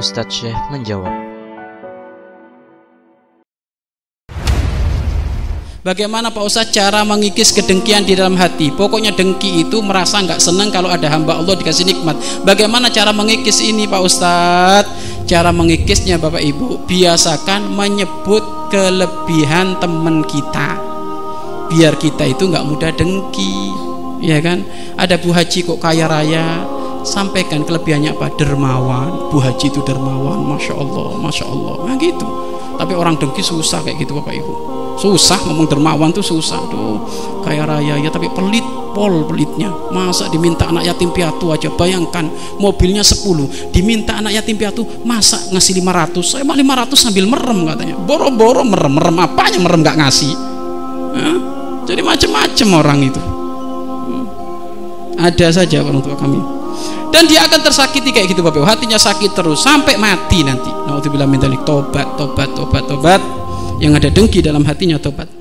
Ustadz Syekh menjawab. Bagaimana Pak Ustadz cara mengikis kedengkian di dalam hati? Pokoknya dengki itu merasa nggak senang kalau ada hamba Allah dikasih nikmat. Bagaimana cara mengikis ini Pak Ustadz? Cara mengikisnya Bapak Ibu biasakan menyebut kelebihan teman kita. Biar kita itu nggak mudah dengki, ya kan? Ada Bu Haji kok kaya raya, sampaikan kelebihannya apa? Dermawan. Bu Haji itu dermawan. Masya Allah Masya Allah. Nah gitu. Tapi orang dengki susah kayak gitu Bapak Ibu. Susah ngomong dermawan tuh susah. Tuh kaya raya. Ya tapi pelit pol pelitnya. Masa diminta anak yatim piatu aja? Bayangkan mobilnya 10 diminta anak yatim piatu masa ngasih 500 saya mah 500 sambil merem katanya. Boro-boro merem merem. Apanya merem gak ngasih? Jadi macam-macam orang itu. Hmm. ada saja orang tua kami dan dia akan tersakiti kayak gitu Bapak. Hatinya sakit terus sampai mati nanti. Naudzubillah min tobat tobat tobat tobat. Yang ada dengki dalam hatinya tobat